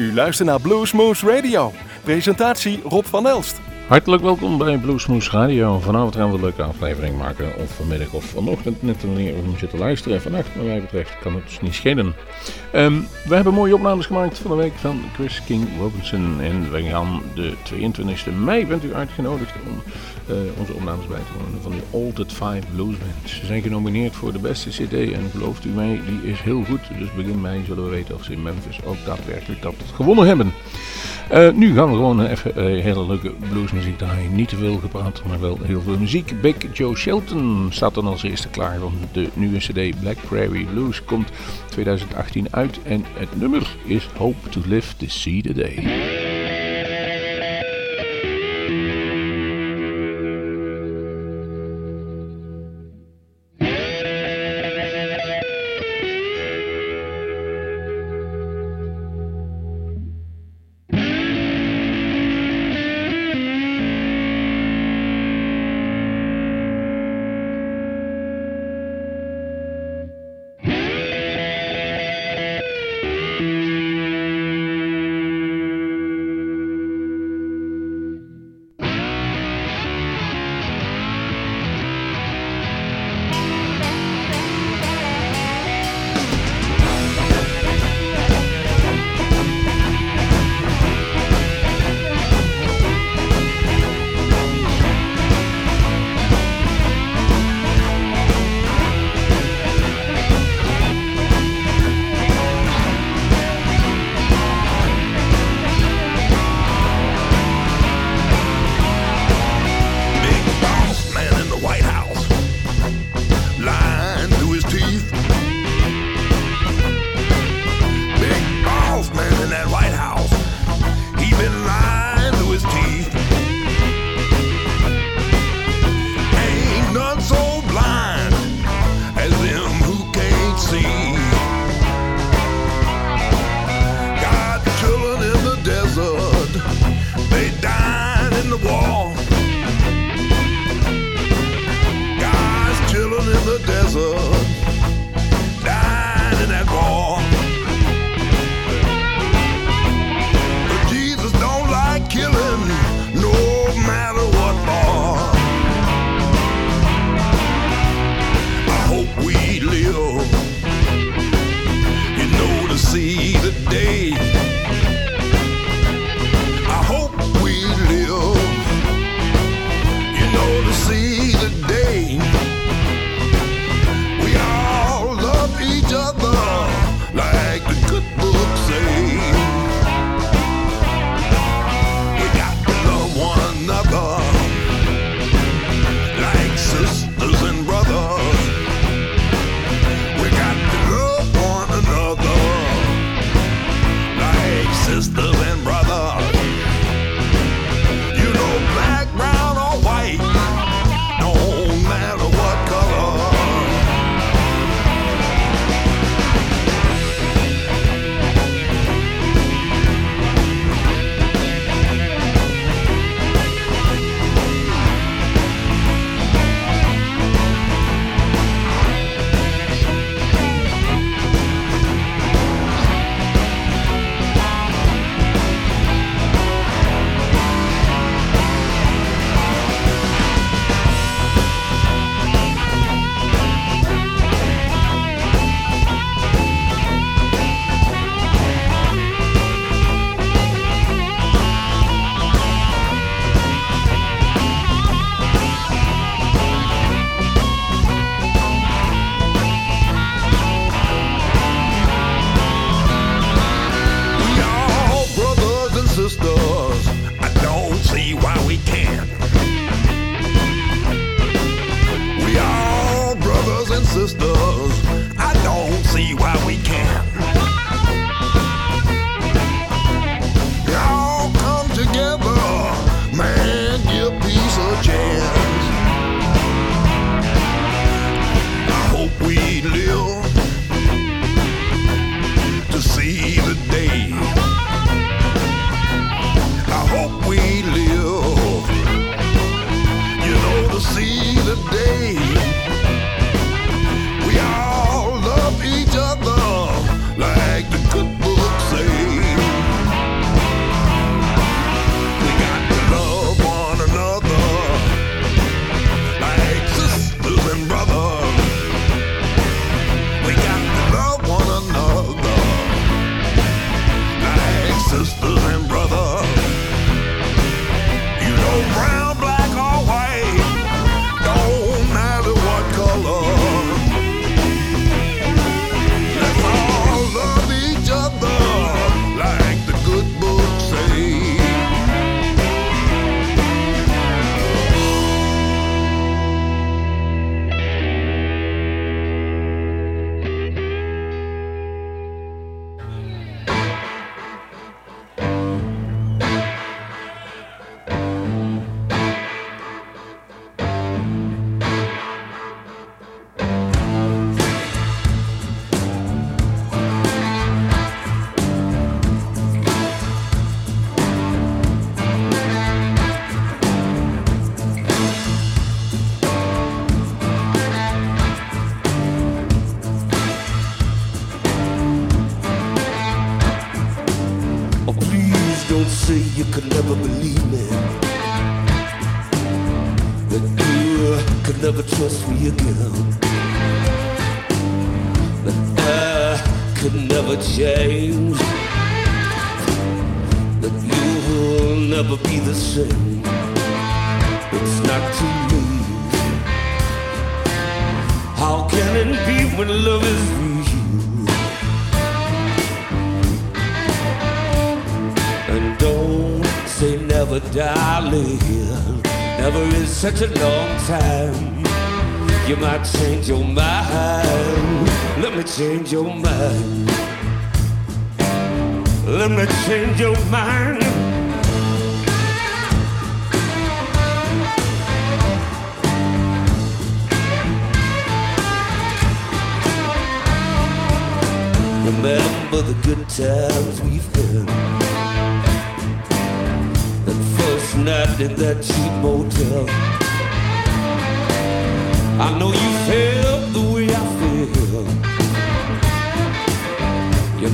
U luistert naar Bluesmoose Radio. Presentatie Rob van Elst. Hartelijk welkom bij Bluesmoose Radio. Vanavond gaan we een leuke aflevering maken. Of vanmiddag of vanochtend, net wanneer zit te luisteren. Vannacht, wat mij betreft, kan het dus niet schelen. Um, we hebben mooie opnames gemaakt van de week van Chris King Robinson. En we gaan de 22e mei, bent u uitgenodigd om uh, onze opnames bij te wonen van de Altered Five Blues Band. Ze zijn genomineerd voor de beste CD en gelooft u mij, die is heel goed. Dus begin mei zullen we weten of ze in Memphis ook daadwerkelijk dat gewonnen hebben. Uh, nu gaan we gewoon even uh, hele leuke bluesmuziek draaien. Niet te veel gepraat, maar wel heel veel muziek. Big Joe Shelton staat dan als eerste klaar. Want de nieuwe CD Black Prairie Blues komt 2018 uit. En het nummer is Hope to Live to See the Day.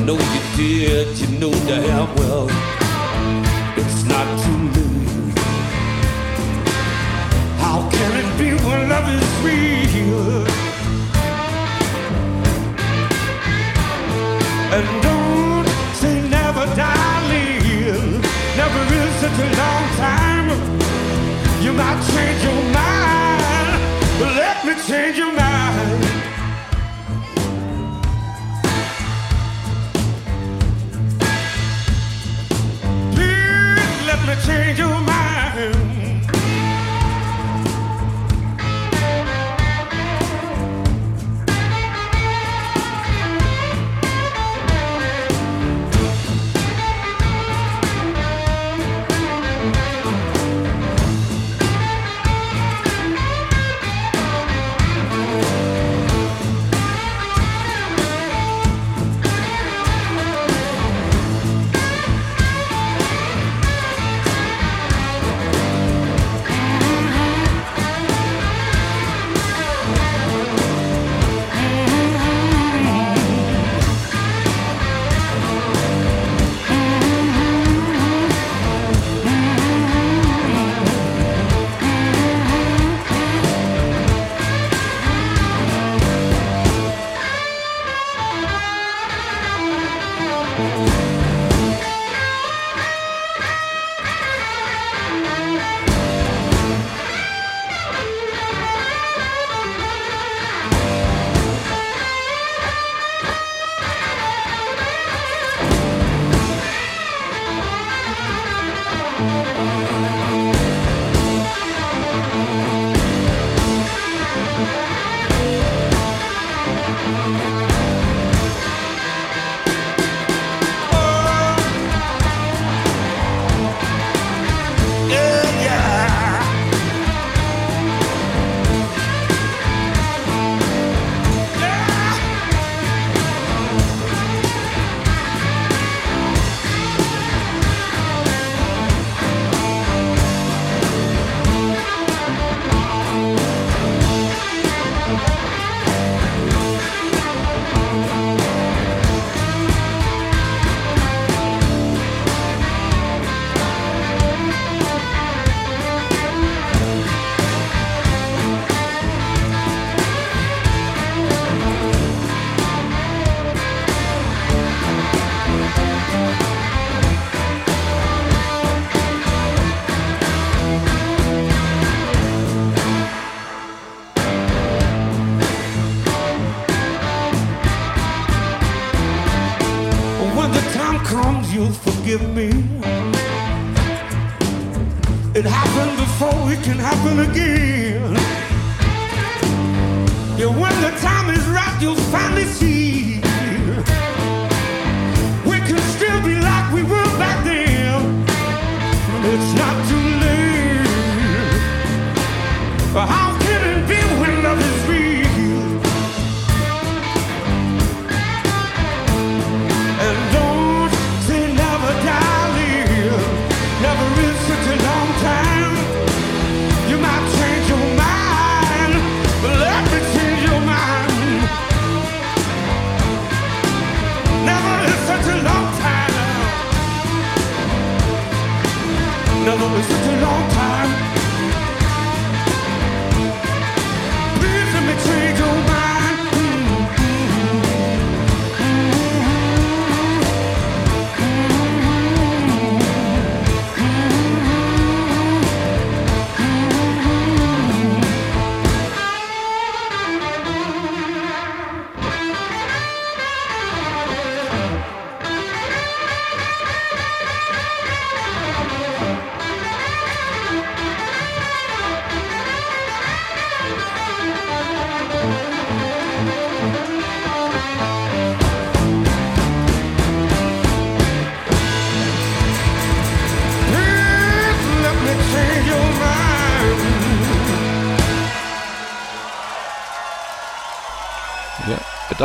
know you did, you know damn well it's not too late. How can it be when love is real? And don't say never, darling. Never is such a long time. You might change your mind, but let me change your mind. change your mind. Is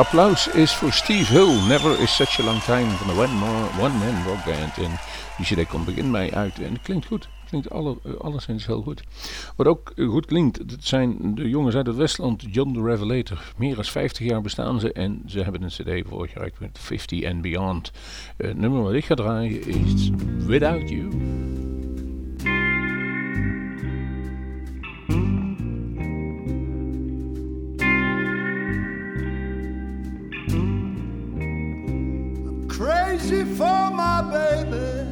applaus is voor Steve Hill. Never is such a long time van de One, One Man Rock Band. En die CD komt begin mij uit en het klinkt goed. Klinkt alle, alleszins heel goed. Wat ook goed klinkt, dat zijn de jongens uit het Westland, John the Revelator. Meer dan 50 jaar bestaan ze en ze hebben een CD vorig met 50 and Beyond. Het nummer wat ik ga draaien is Without You. For my baby.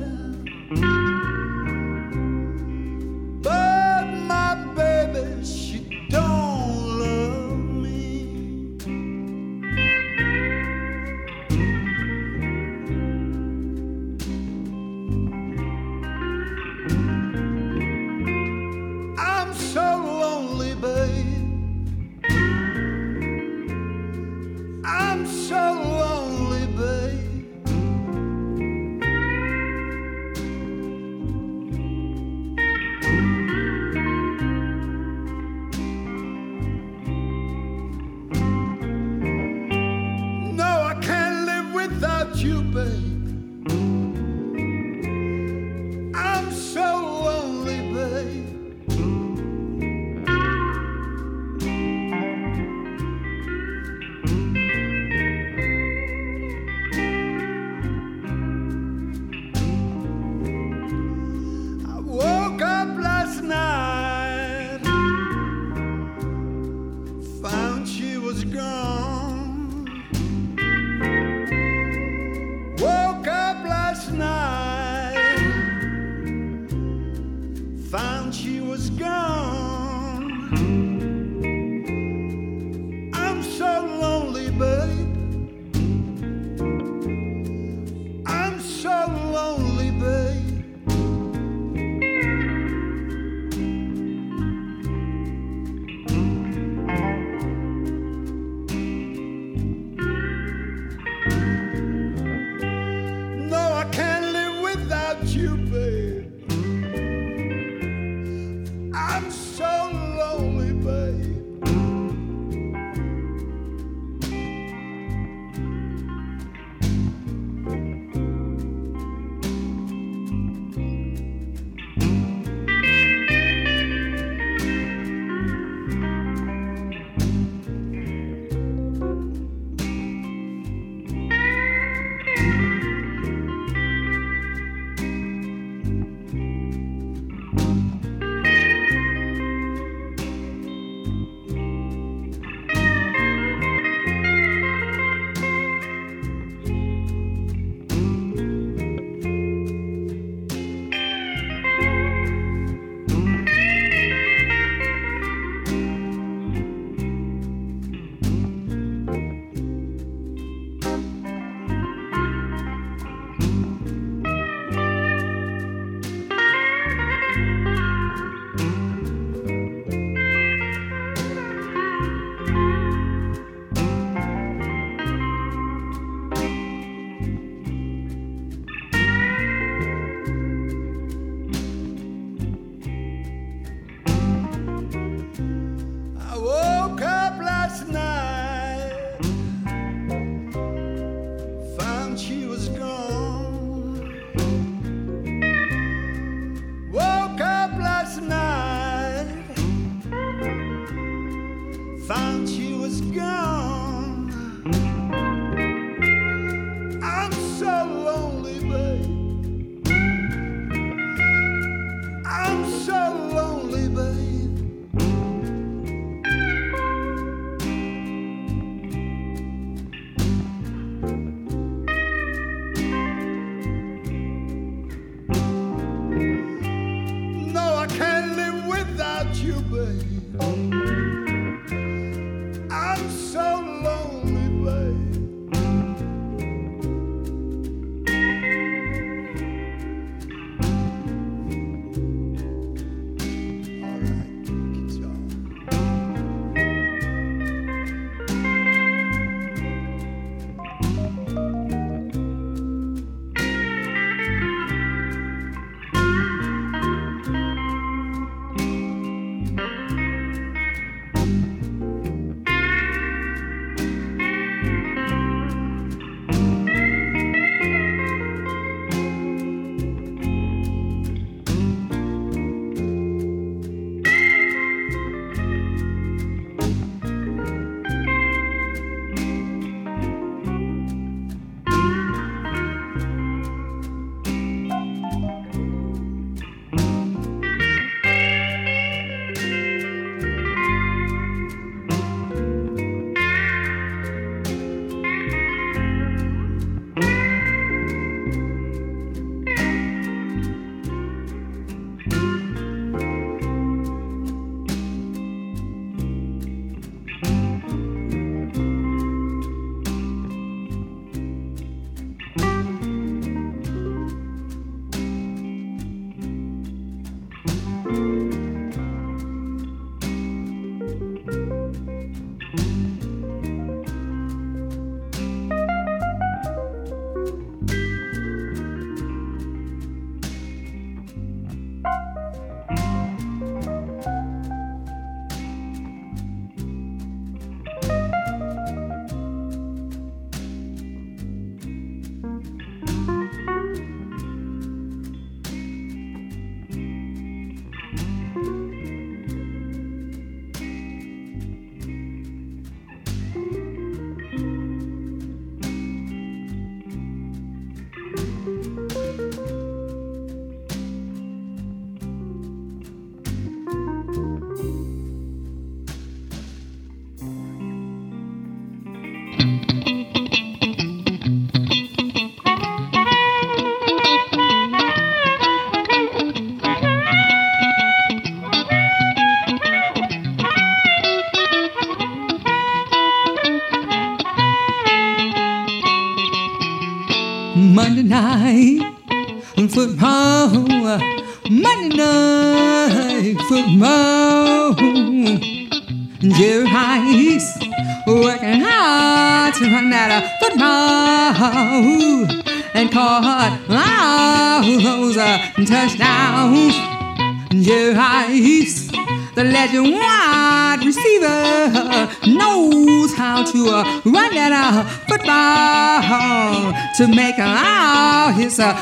Uh,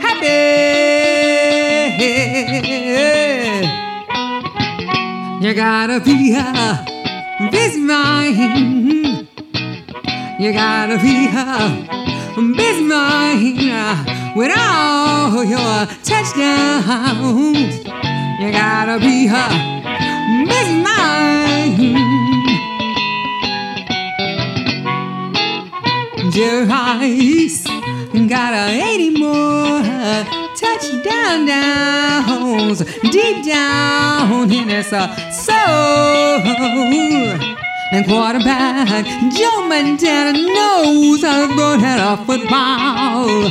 happy. You gotta be a busy mind. You gotta be a busy mind with all your touchdowns. You gotta be her Miss Mine. Jerry Rice got a 80 more touchdown downs deep down in his uh, soul. And quarterback Joe Montana knows how to throw that football.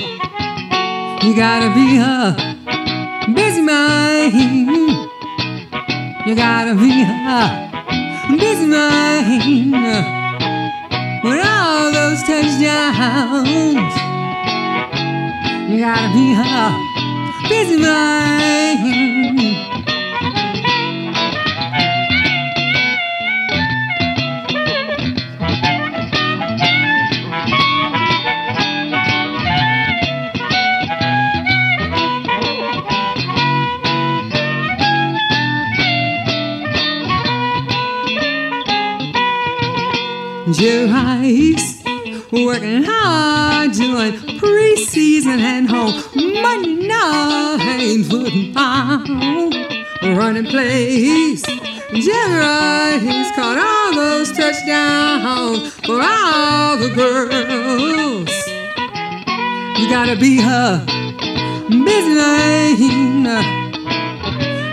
You gotta be a busy mind. You gotta be a busy mind with all those touchdowns. You gotta be a busy mind. Rice working hard doing preseason and home Monday night football running plays. Joe Rice caught all those touchdowns for all the girls. You gotta be her busy man.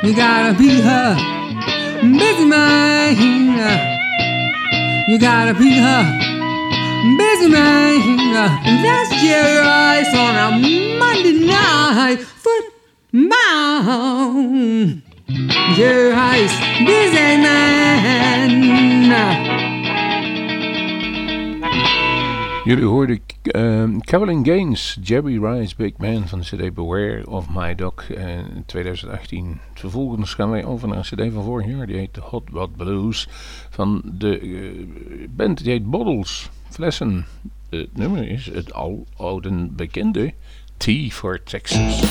You gotta be her busy man. You gotta be a busy. That's Jerry Rice on a Monday night football. Jerry Rice, busy man. Jullie hoorden uh, Carolyn Gaines, Jerry Rice, Big Man van de CD Beware of My Dog uh, in 2018. Vervolgens gaan wij over naar een CD van vorig jaar, die heet Hot Rod Blues van de uh, band, die heet Bottles, Flessen. Het nummer is het al oude bekende T for Texas.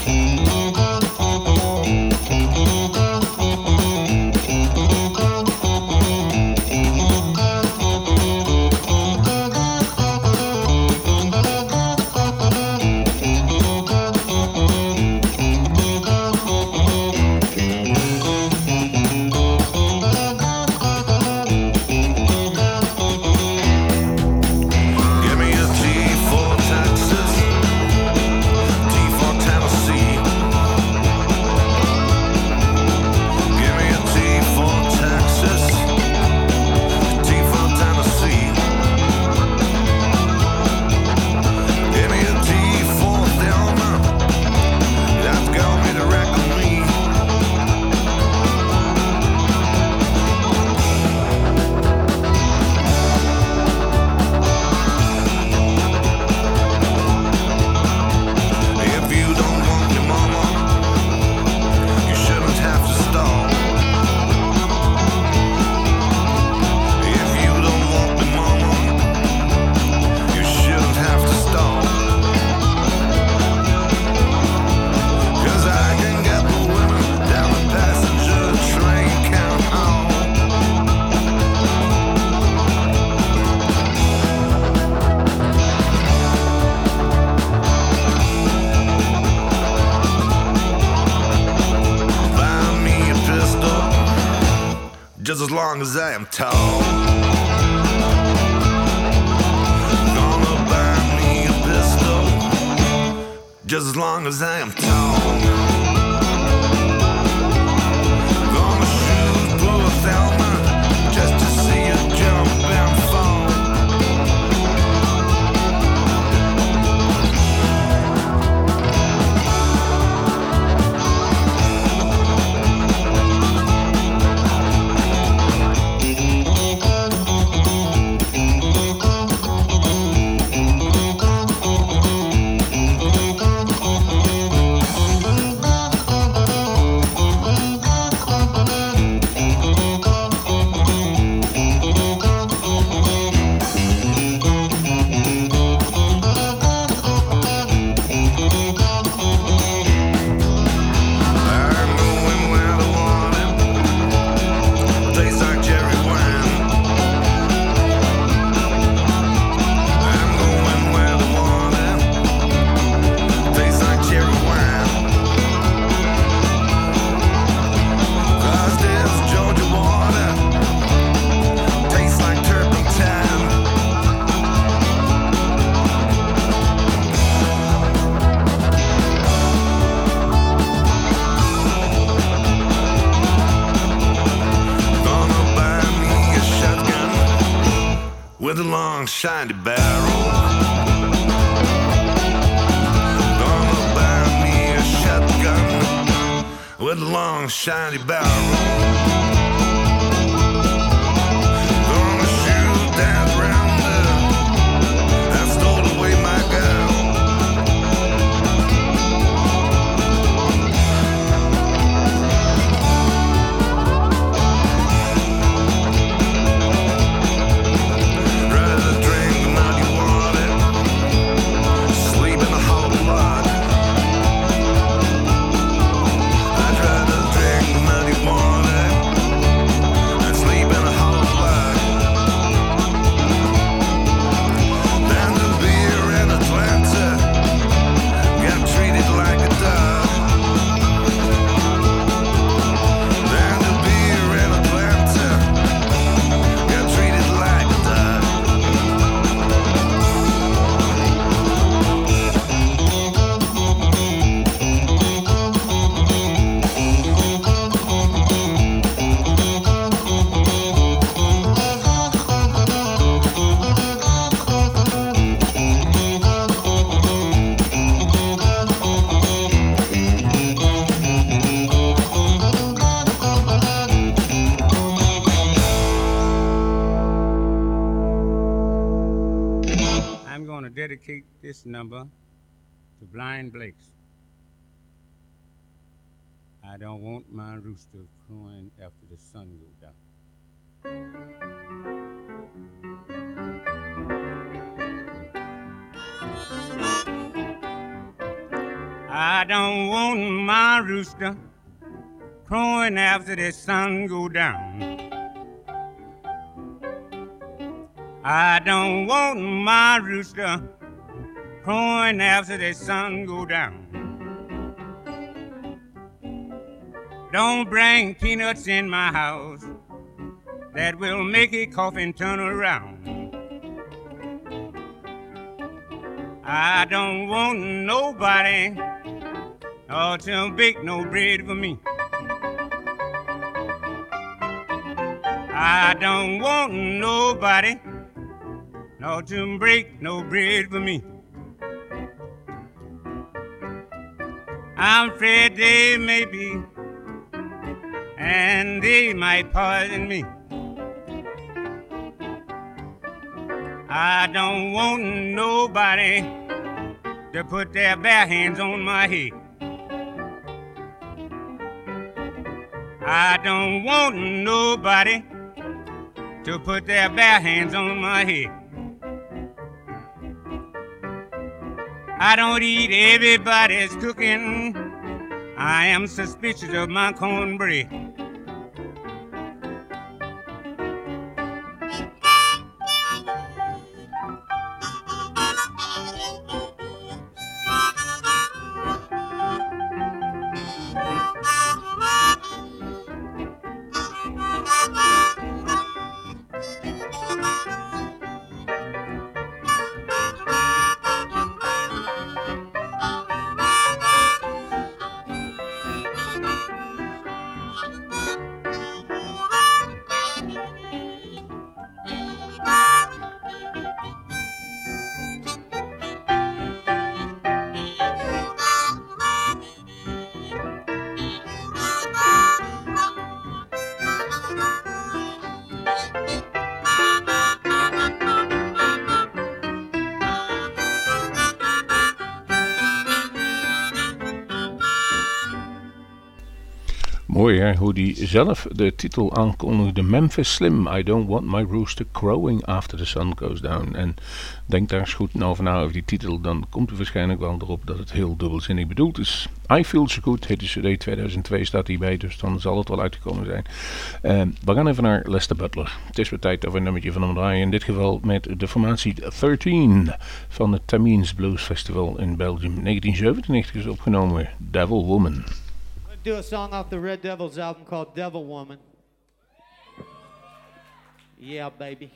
Long as I am tall. Just as long as I am tall. Number to Blind Blakes. I don't want my rooster crowing after the sun goes down. I don't want my rooster crowing after the sun go down. I don't want my rooster after the sun go down. Don't bring peanuts in my house that will make a coffin turn around. I don't want nobody or to bake no bread for me. I don't want nobody nor to break no bread for me. I'm afraid they may be, and they might poison me. I don't want nobody to put their bare hands on my head. I don't want nobody to put their bare hands on my head. I don't eat everybody's cooking. I am suspicious of my cornbread. Die zelf de titel aankondigde. Memphis Slim, I don't want my rooster crowing after the sun goes down. En denk daar eens goed over na over die titel, dan komt u waarschijnlijk wel erop dat het heel dubbelzinnig bedoeld is. I Feel So Good heet de CD 2002 staat hierbij, dus dan zal het wel uitgekomen zijn. Eh, we gaan even naar Lester Butler. Het is weer tijd we een nummertje van hem draaien. In dit geval met de formatie 13 van het Tamines Blues Festival in Belgium. 1997 is opgenomen, Devil Woman. Do a song off the Red Devils album called Devil Woman. Yeah, baby.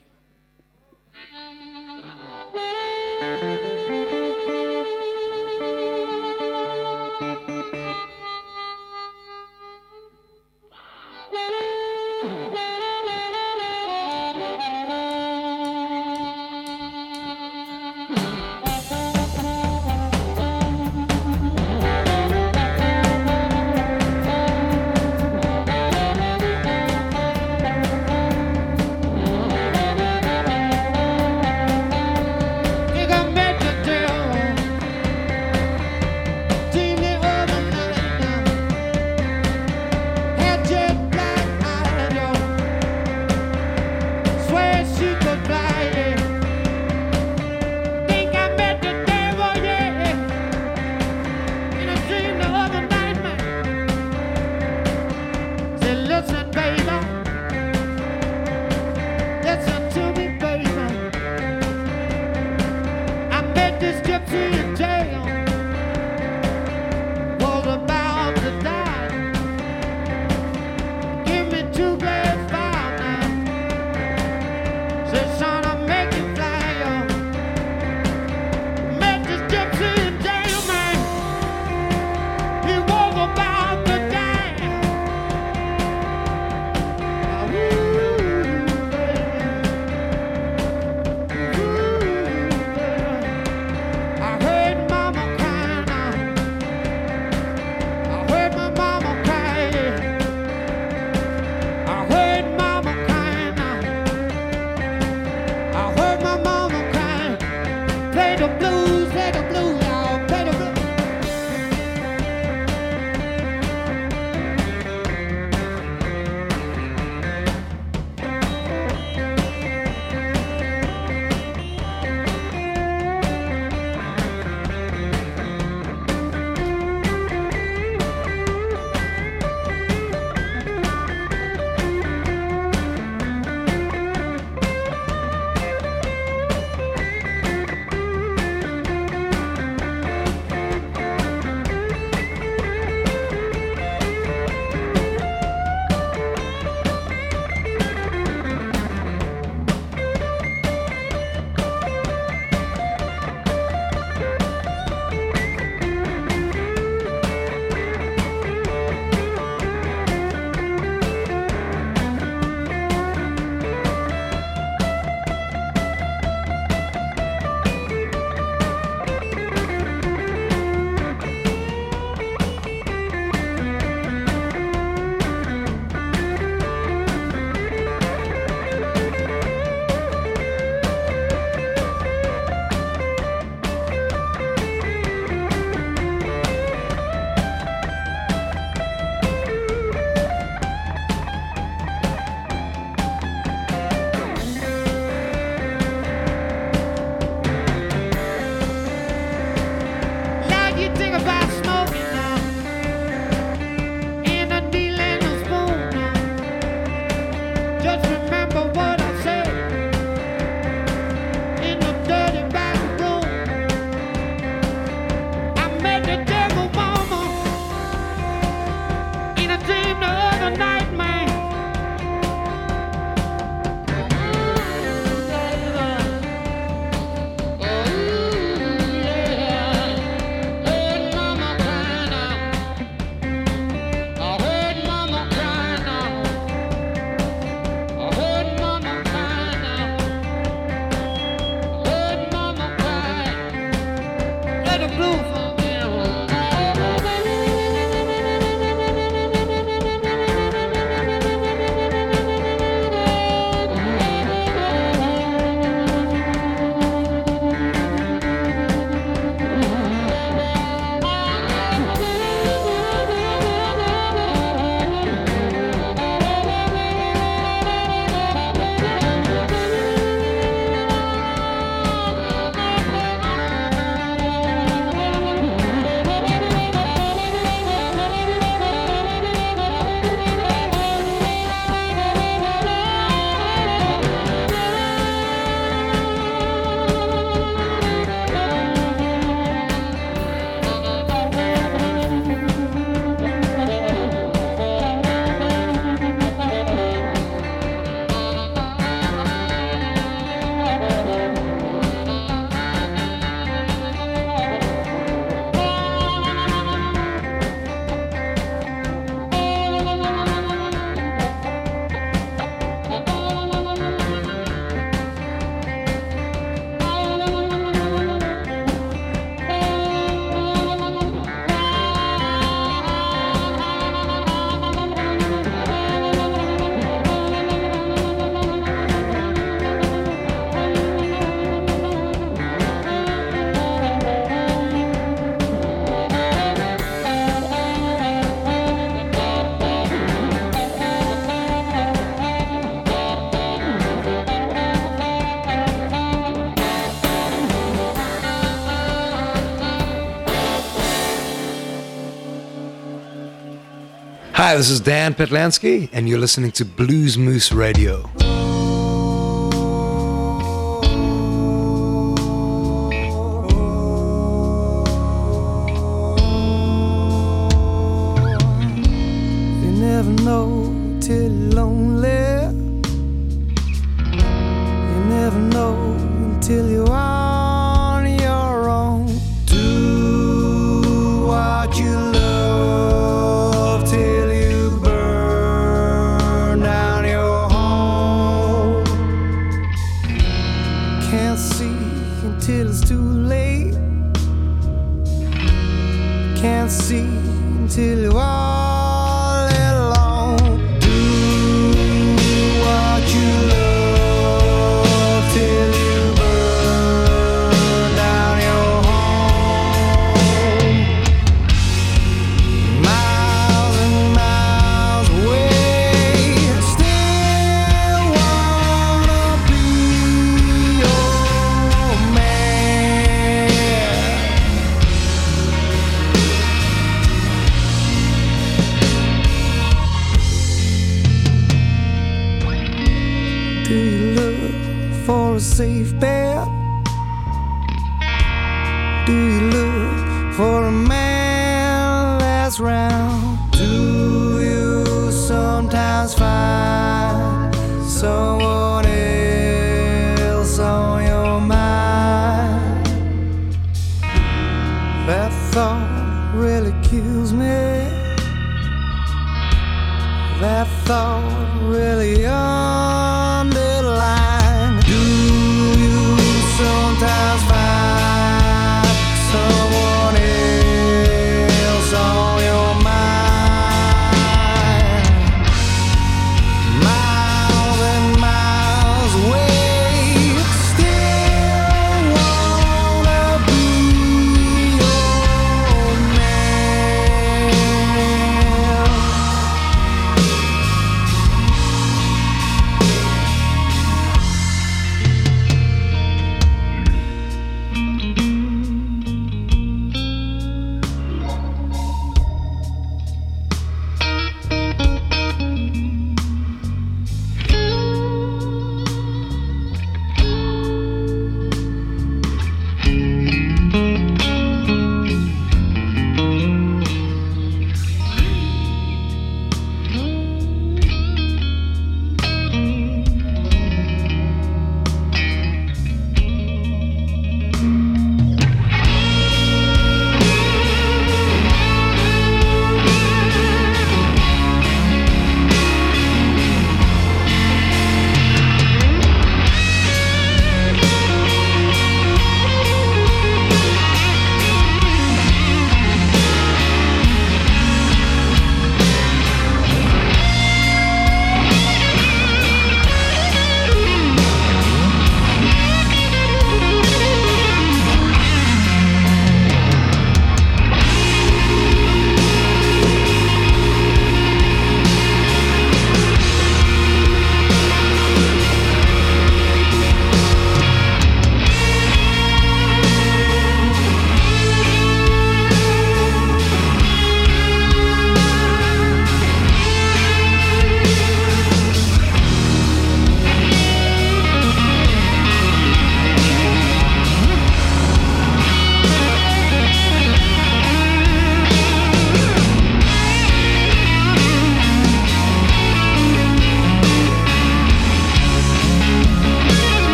Hi, this is Dan Patlansky, and you're listening to Blues Moose Radio.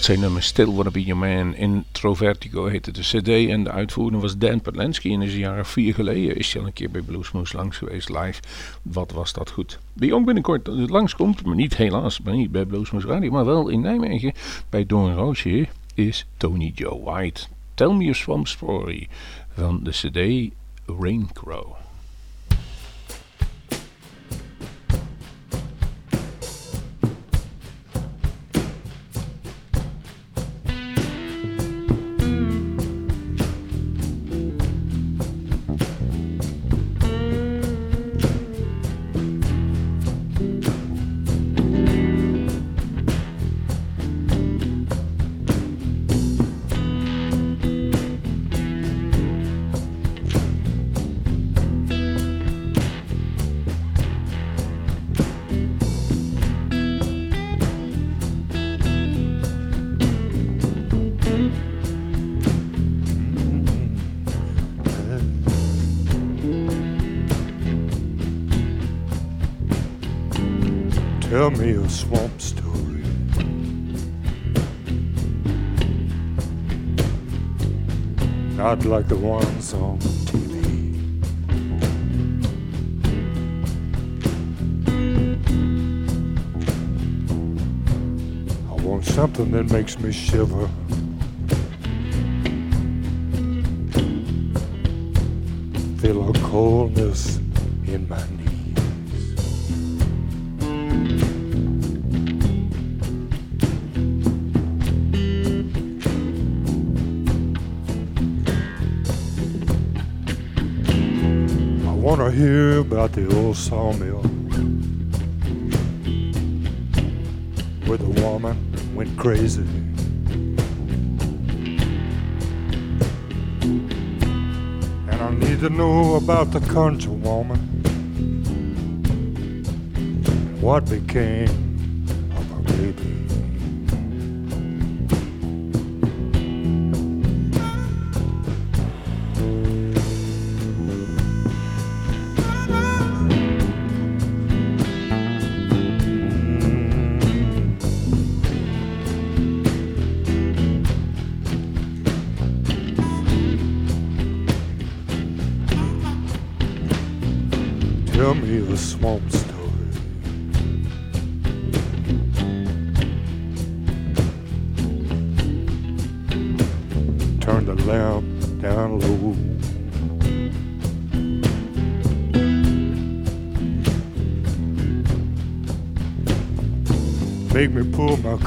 Dat zijn nummers Still Wanna Be Your Man. Intro Vertigo heette de cd en de uitvoerder was Dan Patlansky. En is een jaar of vier geleden is hij al een keer bij Bluesmoose langs geweest live. Wat was dat goed. Wie ook binnenkort langskomt, maar niet helaas, maar niet bij Bluesmoose Radio, maar wel in Nijmegen bij Don Roosje, is Tony Joe White. Tell Me a Swamp Story van de cd Rain Crow. The ones on TV. I want something that makes me shiver. Old sawmill where the woman went crazy. And I need to know about the country woman. What became of her baby?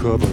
Cover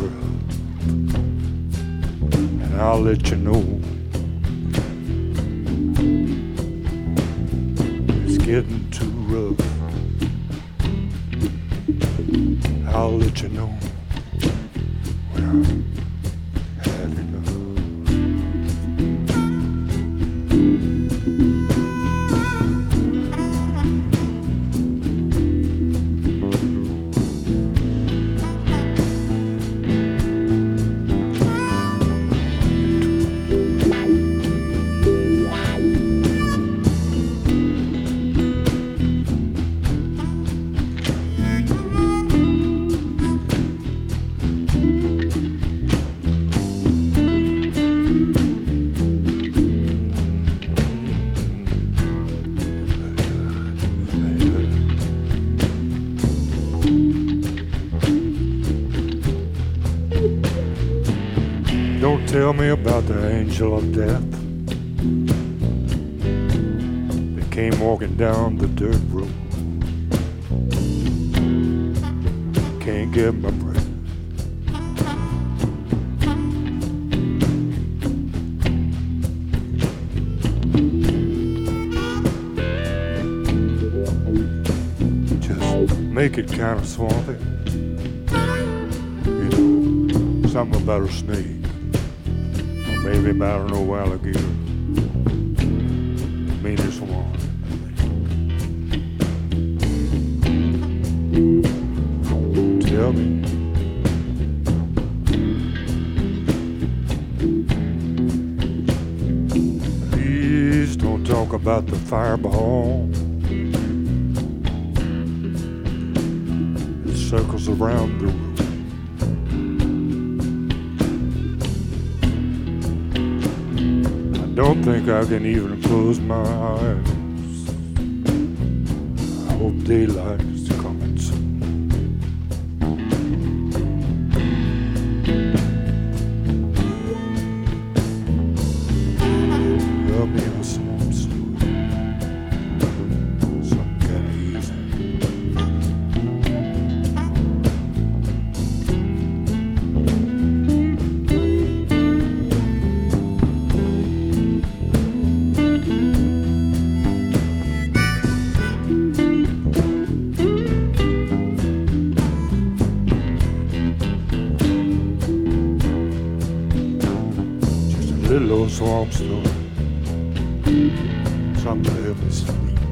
tell me about the angel of death that came walking down the dirt road. Can't get my breath. Just make it kind of swampy. You know, something about a snake. Maybe about an old alligator. Meanest one. Tell me. Please don't talk about the fireball. It circles around the don't think I can even close my eyes. I hope daylight Something to help me sleep.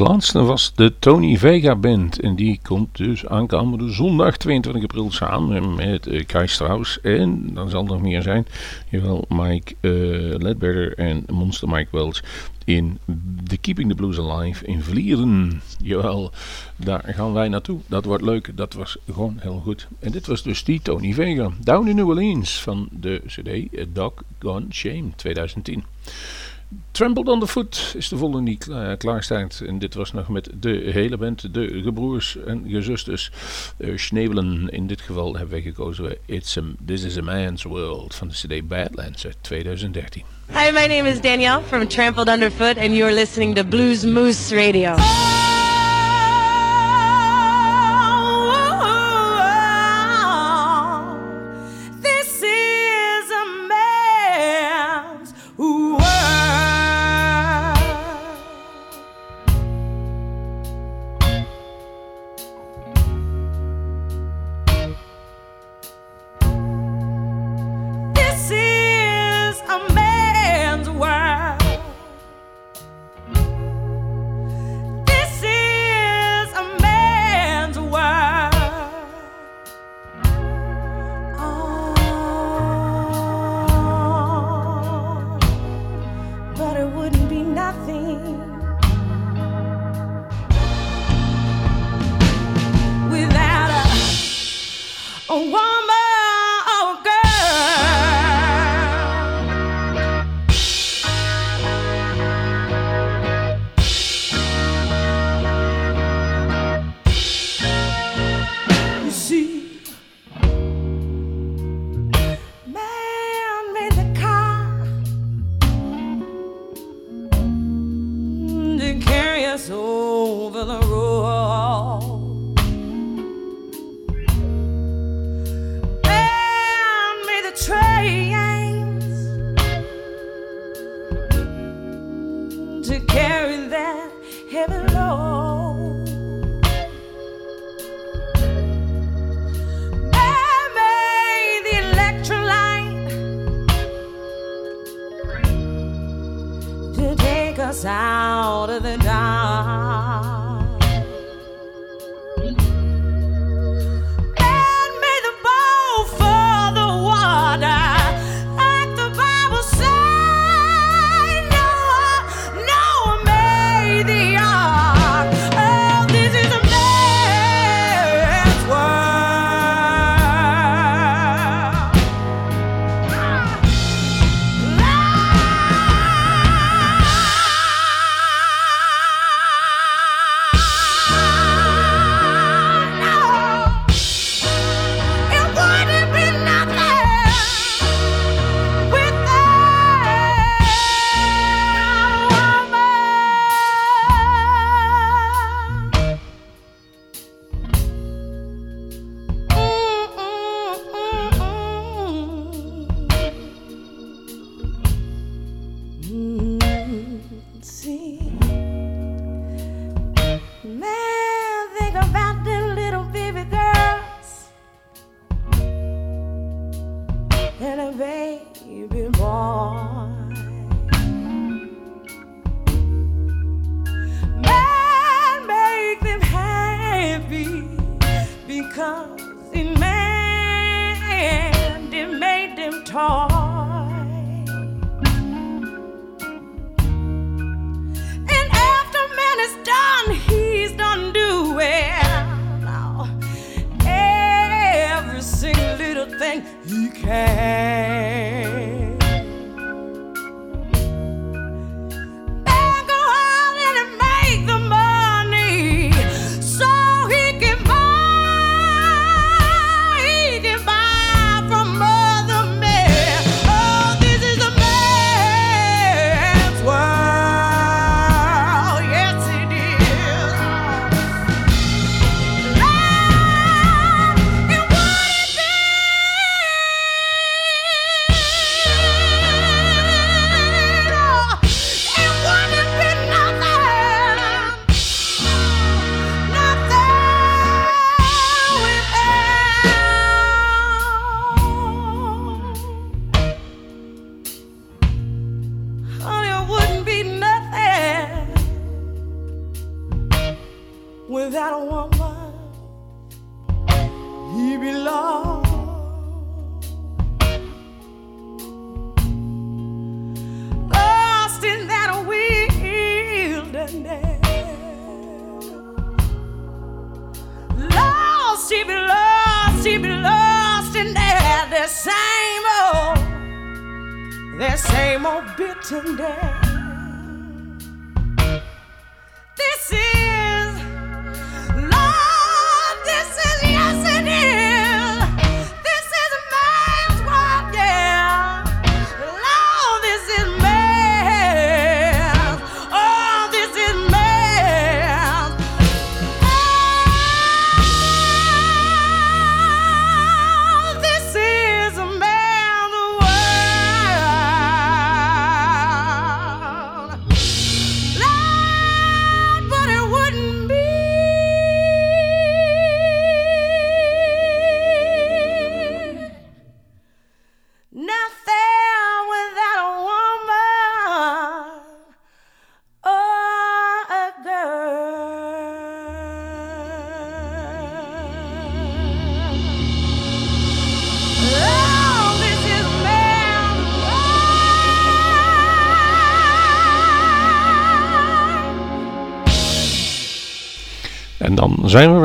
Laatste was de Tony Vega Band. En die komt dus aankomende zondag 22 april samen met uh, Kai Strauss. En dan zal er nog meer zijn. Jawel, Mike uh, Ledbetter en Monster Mike Wells in The Keeping the Blues Alive in Vlieren. Jawel, daar gaan wij naartoe. Dat wordt leuk. Dat was gewoon heel goed. En dit was dus die Tony Vega. Down in New Orleans van de CD Dog Gone Shame 2010. Trampled the Foot is de volgende die staat. En dit was nog met de hele band, de gebroers en gezusters. Uh. In dit geval hebben wij gekozen It's a, This is a Man's World van de CD Badlands uit 2013. Hi, my name is Danielle from Trampled Underfoot and you're listening to Blues Moose Radio.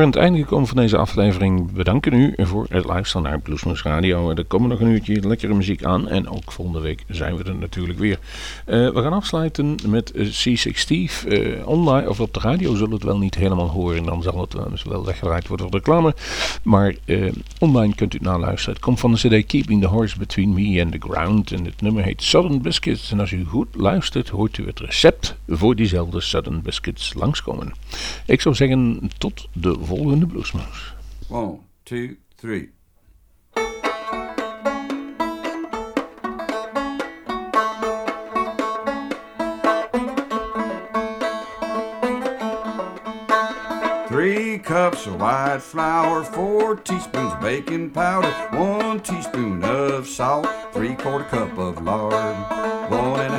Het einde gekomen van deze aflevering. Bedanken u voor het luisteren naar Bluesmoes Radio. Er komt nog een uurtje lekkere muziek aan. En ook volgende week zijn we er natuurlijk weer. Eh, we gaan afsluiten met eh, C6 Steve. Eh, online of op de radio zullen we het wel niet helemaal horen. Dan zal het wel- weggedraaid worden voor reclame. Maar online kunt u het naluisteren. Het komt van de CD Keeping the Horse Between Me and the Ground. En het nummer heet Southern Biscuits. En als u goed luistert, hoort u het recept voor diezelfde Southern Biscuits langskomen. Ik zou zeggen, tot de volgende Bluesmoose. One, two, three. Three cups of white flour, four teaspoons of baking powder, one teaspoon of salt, three quarter cup of lard, one and a